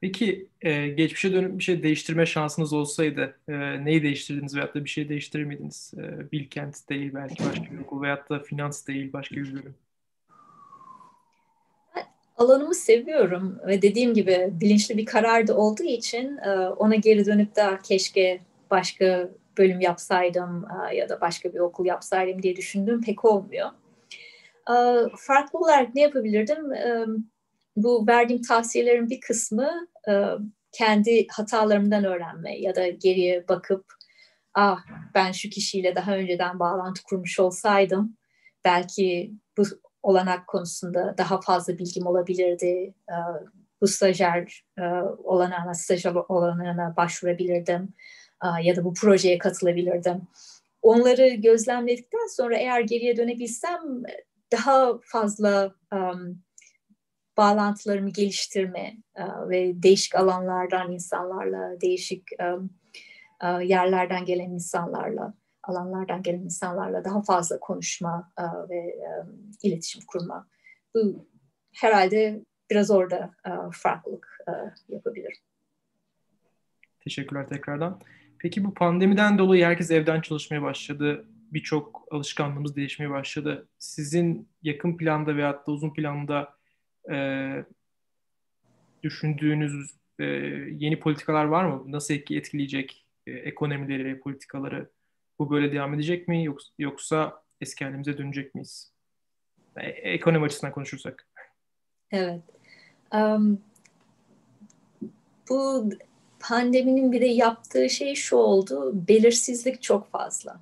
Peki geçmişe dönüp bir şey değiştirme şansınız olsaydı neyi değiştirdiniz veyahut da bir şey değiştirir miydiniz? Bilkent değil belki başka bir okul veyahut da finans değil başka bir bölüm. Alanımı seviyorum ve dediğim gibi bilinçli bir karar da olduğu için ona geri dönüp de keşke başka bölüm yapsaydım e, ya da başka bir okul yapsaydım diye düşündüğüm pek olmuyor. E, farklı olarak ne yapabilirdim? E, bu verdiğim tavsiyelerin bir kısmı kendi hatalarımdan öğrenme ya da geriye bakıp ah ben şu kişiyle daha önceden bağlantı kurmuş olsaydım belki bu olanak konusunda daha fazla bilgim olabilirdi. Bu stajyer olanağına, stajyer olanağına başvurabilirdim ya da bu projeye katılabilirdim. Onları gözlemledikten sonra eğer geriye dönebilsem daha fazla um, bağlantılarımı geliştirme uh, ve değişik alanlardan insanlarla, değişik um, uh, yerlerden gelen insanlarla, alanlardan gelen insanlarla daha fazla konuşma uh, ve um, iletişim kurma. Bu herhalde biraz orada farklılık yapabilirim. Teşekkürler tekrardan. Peki bu pandemiden dolayı herkes evden çalışmaya başladı. Birçok alışkanlığımız değişmeye başladı. Sizin yakın planda veyahut da uzun planda e, düşündüğünüz e, yeni politikalar var mı? Nasıl etkileyecek e, ekonomileri, politikaları? Bu böyle devam edecek mi yoksa, yoksa eski halimize dönecek miyiz? E, ekonomi açısından konuşursak. Evet. Um, bu pandeminin bir de yaptığı şey şu oldu, belirsizlik çok fazla.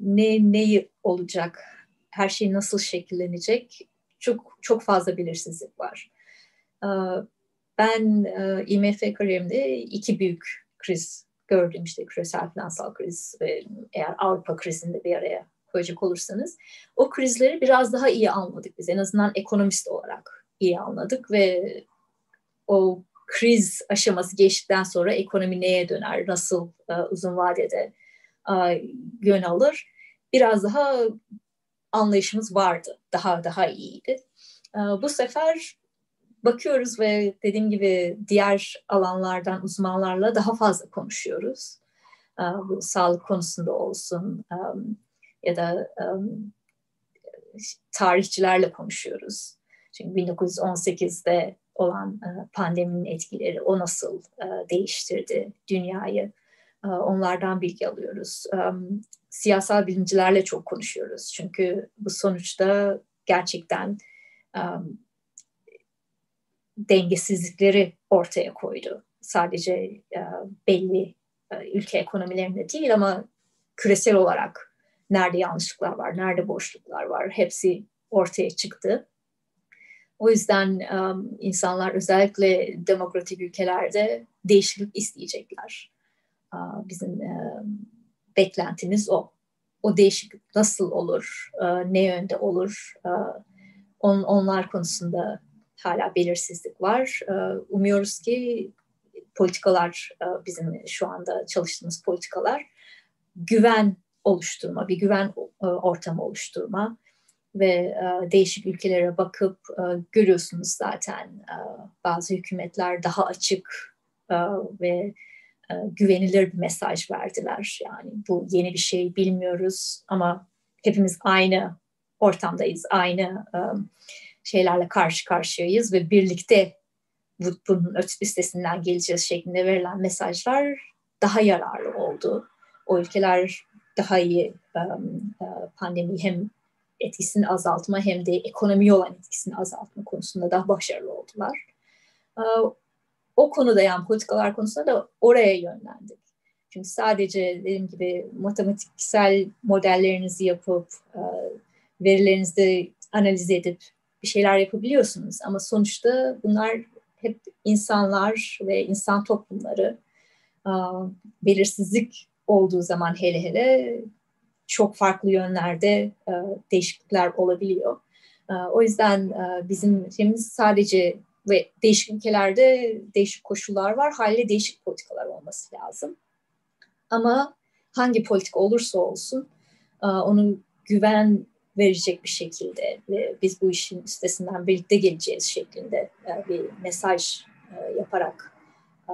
Ne ne olacak, her şey nasıl şekillenecek, çok çok fazla belirsizlik var. Ben IMF kariyerimde iki büyük kriz gördüm işte küresel finansal kriz ve eğer Avrupa krizinde bir araya koyacak olursanız o krizleri biraz daha iyi anladık biz en azından ekonomist olarak iyi anladık ve o kriz aşaması geçtikten sonra ekonomi neye döner, nasıl e, uzun vadede e, yön alır biraz daha anlayışımız vardı, daha daha iyiydi. E, bu sefer bakıyoruz ve dediğim gibi diğer alanlardan uzmanlarla daha fazla konuşuyoruz. E, bu sağlık konusunda olsun e, ya da e, tarihçilerle konuşuyoruz. Çünkü 1918'de olan e, pandeminin etkileri, o nasıl e, değiştirdi dünyayı, e, onlardan bilgi alıyoruz. Siyasal bilimcilerle çok konuşuyoruz. Çünkü bu sonuçta gerçekten dengesizlikleri ortaya koydu. Sadece belli ülke ekonomilerinde değil ama küresel olarak nerede yanlışlıklar var, nerede boşluklar var hepsi ortaya çıktı. O yüzden um, insanlar özellikle demokratik ülkelerde değişiklik isteyecekler. Uh, bizim um, beklentimiz o. O değişiklik nasıl olur, uh, ne yönde olur, uh, on, onlar konusunda hala belirsizlik var. Uh, umuyoruz ki politikalar, uh, bizim şu anda çalıştığımız politikalar güven oluşturma, bir güven ortamı oluşturma, ve e, değişik ülkelere bakıp e, görüyorsunuz zaten e, bazı hükümetler daha açık ve güvenilir bir mesaj verdiler. Yani bu yeni bir şey bilmiyoruz ama hepimiz aynı ortamdayız, aynı şeylerle karşı karşıyayız ve birlikte bu, bunun üstesinden geleceğiz şeklinde verilen mesajlar daha yararlı oldu. O ülkeler daha iyi um, pandemiyi hem etkisini azaltma hem de ekonomiye olan etkisini azaltma konusunda daha başarılı oldular. Ee, o konuda yani politikalar konusunda da oraya yönlendik. Çünkü sadece dediğim gibi matematiksel modellerinizi yapıp e, verilerinizi analiz edip bir şeyler yapabiliyorsunuz. Ama sonuçta bunlar hep insanlar ve insan toplumları e, belirsizlik olduğu zaman hele hele çok farklı yönlerde e, değişiklikler olabiliyor. E, o yüzden e, bizim şeyimiz sadece ve değişik ülkelerde değişik koşullar var. Haliyle değişik politikalar olması lazım. Ama hangi politika olursa olsun e, onun güven verecek bir şekilde ve biz bu işin üstesinden birlikte geleceğiz şeklinde e, bir mesaj e, yaparak e,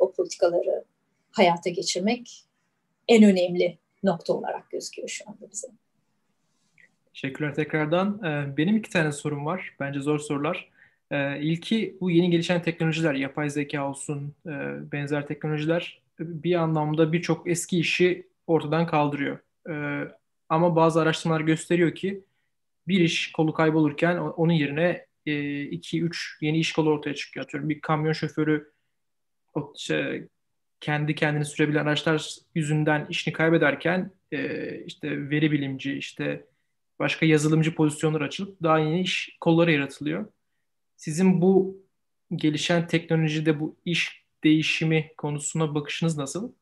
o politikaları hayata geçirmek en önemli nokta olarak gözüküyor şu anda bize. Teşekkürler tekrardan. Ee, benim iki tane sorum var. Bence zor sorular. Ee, ilki bu yeni gelişen teknolojiler, yapay zeka olsun, e, benzer teknolojiler bir anlamda birçok eski işi ortadan kaldırıyor. Ee, ama bazı araştırmalar gösteriyor ki bir iş kolu kaybolurken onun yerine e, iki, üç yeni iş kolu ortaya çıkıyor. Atıyorum bir kamyon şoförü işte, kendi kendini sürebilen araçlar yüzünden işini kaybederken e, işte veri bilimci, işte başka yazılımcı pozisyonlar açılıp daha yeni iş kolları yaratılıyor. Sizin bu gelişen teknolojide bu iş değişimi konusuna bakışınız nasıl?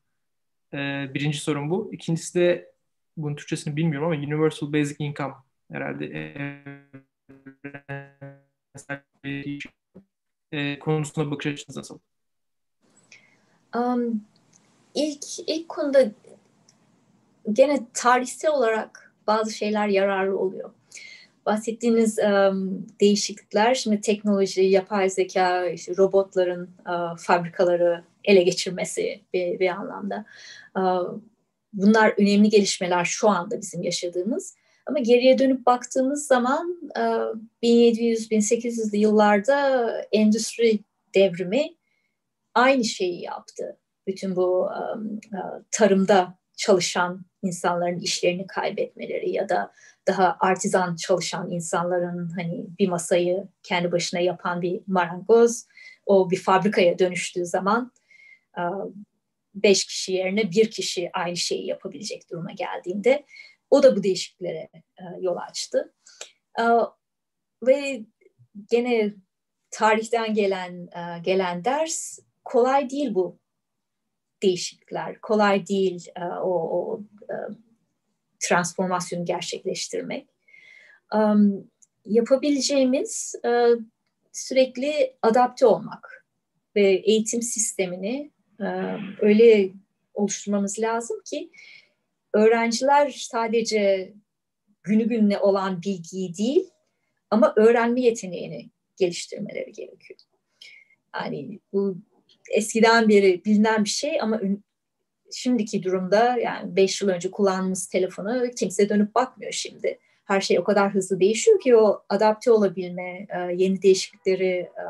E, birinci sorun bu. İkincisi de bunun Türkçesini bilmiyorum ama Universal Basic Income herhalde e, konusuna bakış açınız nasıl? Um, ilk ilk konuda gene tarihsel olarak bazı şeyler yararlı oluyor. Bahsettiğiniz um, değişiklikler, şimdi teknoloji, yapay zeka, işte robotların uh, fabrikaları ele geçirmesi bir, bir anlamda. Uh, bunlar önemli gelişmeler şu anda bizim yaşadığımız. Ama geriye dönüp baktığımız zaman 1700-1800'lü yıllarda endüstri devrimi aynı şeyi yaptı. Bütün bu uh, tarımda çalışan insanların işlerini kaybetmeleri ya da daha artizan çalışan insanların hani bir masayı kendi başına yapan bir marangoz o bir fabrikaya dönüştüğü zaman beş kişi yerine bir kişi aynı şeyi yapabilecek duruma geldiğinde o da bu değişikliklere uh, yol açtı. Ve gene tarihten gelen gelen ders kolay değil bu değişiklikler. Kolay değil e, o, o e, transformasyonu gerçekleştirmek. Um, yapabileceğimiz e, sürekli adapte olmak ve eğitim sistemini öyle oluşturmamız lazım ki öğrenciler sadece günü gününe olan bilgiyi değil ama öğrenme yeteneğini geliştirmeleri gerekiyor. Yani bu eskiden beri bilinen bir şey ama şimdiki durumda yani beş yıl önce kullandığımız telefonu kimse dönüp bakmıyor şimdi. Her şey o kadar hızlı değişiyor ki o adapte olabilme, e, yeni değişiklikleri e,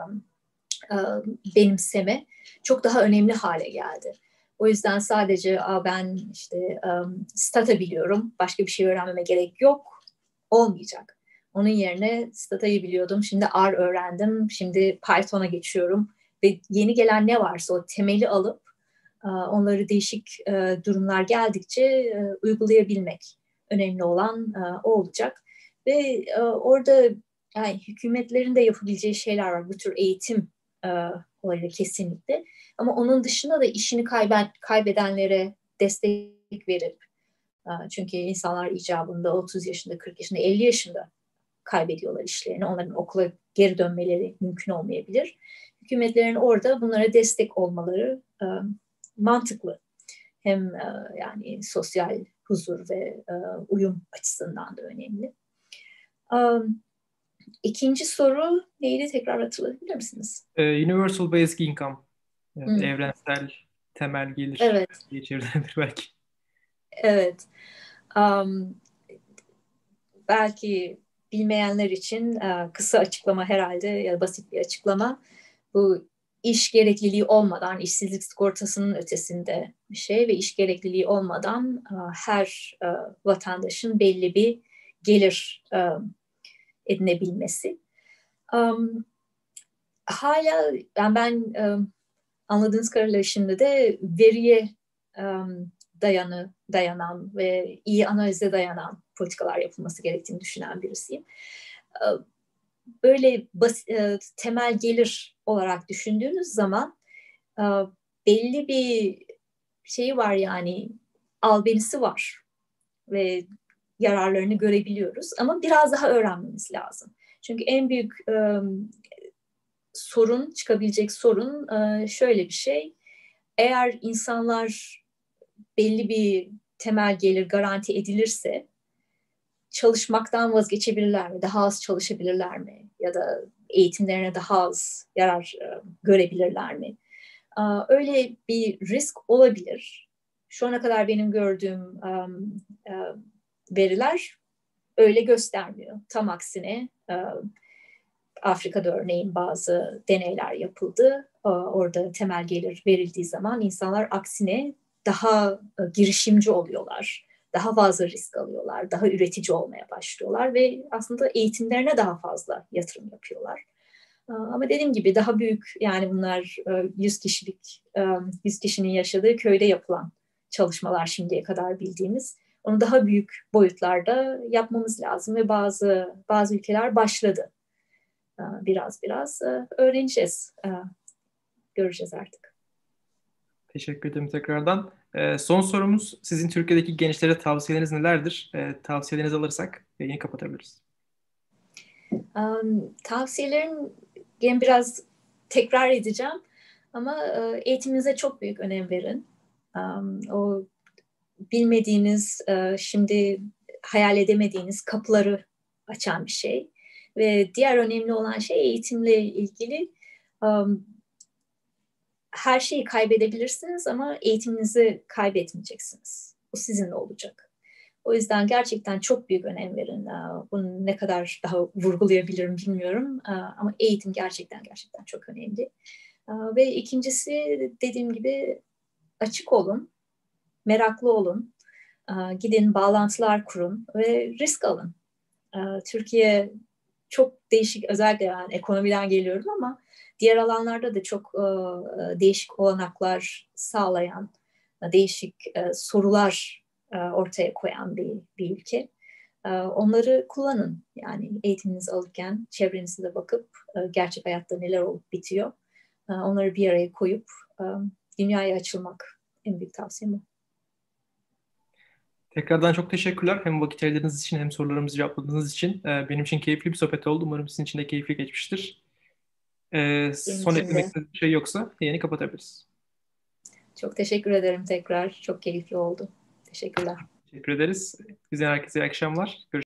e, benimseme çok daha önemli hale geldi. O yüzden sadece ben işte stata biliyorum, başka bir şey öğrenmeme gerek yok olmayacak. Onun yerine statayı biliyordum, şimdi R öğrendim, şimdi Python'a geçiyorum ve yeni gelen ne varsa o temeli alıp onları değişik durumlar geldikçe uygulayabilmek önemli olan o olacak. Ve orada yani hükümetlerin de yapabileceği şeyler var. Bu tür eğitim olayı kesinlikle. Ama onun dışında da işini kaybedenlere destek verip çünkü insanlar icabında 30 yaşında, 40 yaşında, 50 yaşında kaybediyorlar işlerini. Onların okula geri dönmeleri mümkün olmayabilir. Hükümetlerin orada bunlara destek olmaları mantıklı. Hem yani sosyal huzur ve uyum açısından da önemli. İkinci soru neydi tekrar hatırlayabilir misiniz? Universal Basic Income. Evet, hmm. Evrensel temel gelir evet. geçirilebilir belki. Evet. Um, belki bilmeyenler için uh, kısa açıklama herhalde ya da basit bir açıklama. Bu iş gerekliliği olmadan, işsizlik sigortasının ötesinde bir şey ve iş gerekliliği olmadan uh, her uh, vatandaşın belli bir gelir uh, edinebilmesi. Hala yani ben anladığınız kadarıyla şimdi de veriye dayanı, dayanan ve iyi analize dayanan politikalar yapılması gerektiğini düşünen birisiyim. Böyle bas, uh, temel gelir olarak düşündüğünüz zaman uh, belli bir şeyi var yani albenisi var ve yararlarını görebiliyoruz ama biraz daha öğrenmemiz lazım. Çünkü en büyük um, sorun, çıkabilecek sorun e, şöyle bir şey. Eğer insanlar belli bir temel gelir garanti edilirse çalışmaktan vazgeçebilirler mi? Daha az çalışabilirler mi? Ya da eğitimlerine daha az yarar e, görebilirler mi? Öyle bir risk olabilir. Şu ana kadar benim gördüğüm e, veriler öyle göstermiyor. Tam aksine Afrika'da örneğin bazı deneyler yapıldı. Orada temel gelir verildiği zaman insanlar aksine daha e, girişimci oluyorlar. Daha fazla risk alıyorlar, daha üretici olmaya başlıyorlar ve aslında eğitimlerine daha fazla yatırım yapıyorlar. Ama dediğim gibi daha büyük yani bunlar 100 e, kişilik 100 e, kişinin yaşadığı köyde yapılan çalışmalar şimdiye kadar bildiğimiz. Onu daha büyük boyutlarda yapmamız lazım ve bazı bazı ülkeler başladı biraz biraz e, öğreneceğiz. Göreceğiz artık. Teşekkür ederim tekrardan. Ee, son sorumuz sizin Türkiye'deki gençlere tavsiyeleriniz nelerdir? Tavsiyelerinizi alırsak yayını kapatabiliriz. Um, tavsiyelerim gene biraz tekrar edeceğim ama e, eğitiminize çok büyük önem verin. Um, o bilmediğiniz, e, şimdi hayal edemediğiniz kapıları açan bir şey. Ve diğer önemli olan şey eğitimle ilgili um, her şeyi kaybedebilirsiniz ama eğitiminizi kaybetmeyeceksiniz. Bu sizinle olacak. O yüzden gerçekten çok büyük önem verin. Bunu ne kadar daha vurgulayabilirim bilmiyorum ama eğitim gerçekten gerçekten çok önemli. Ve ikincisi dediğim gibi açık olun, meraklı olun, gidin bağlantılar kurun ve risk alın. Türkiye çok değişik özellikle yani ekonomiden geliyorum ama diğer alanlarda da çok e, değişik olanaklar sağlayan, değişik e, sorular e, ortaya koyan bir, bir ülke. E, onları kullanın. Yani eğitiminizi alırken çevrenize de bakıp e, gerçek hayatta neler olup bitiyor. E, onları bir araya koyup e, dünyaya açılmak en büyük tavsiyem bu. Tekrardan çok teşekkürler. Hem vakit ayırdığınız için hem sorularımızı cevapladığınız için. Benim için keyifli bir sohbet oldu. Umarım sizin için de keyifli geçmiştir. E, son eklemek istediğiniz bir şey yoksa yayını kapatabiliriz. Çok teşekkür ederim tekrar. Çok keyifli oldu. Teşekkürler. Teşekkür ederiz. Güzel herkese iyi akşamlar. Görüşmek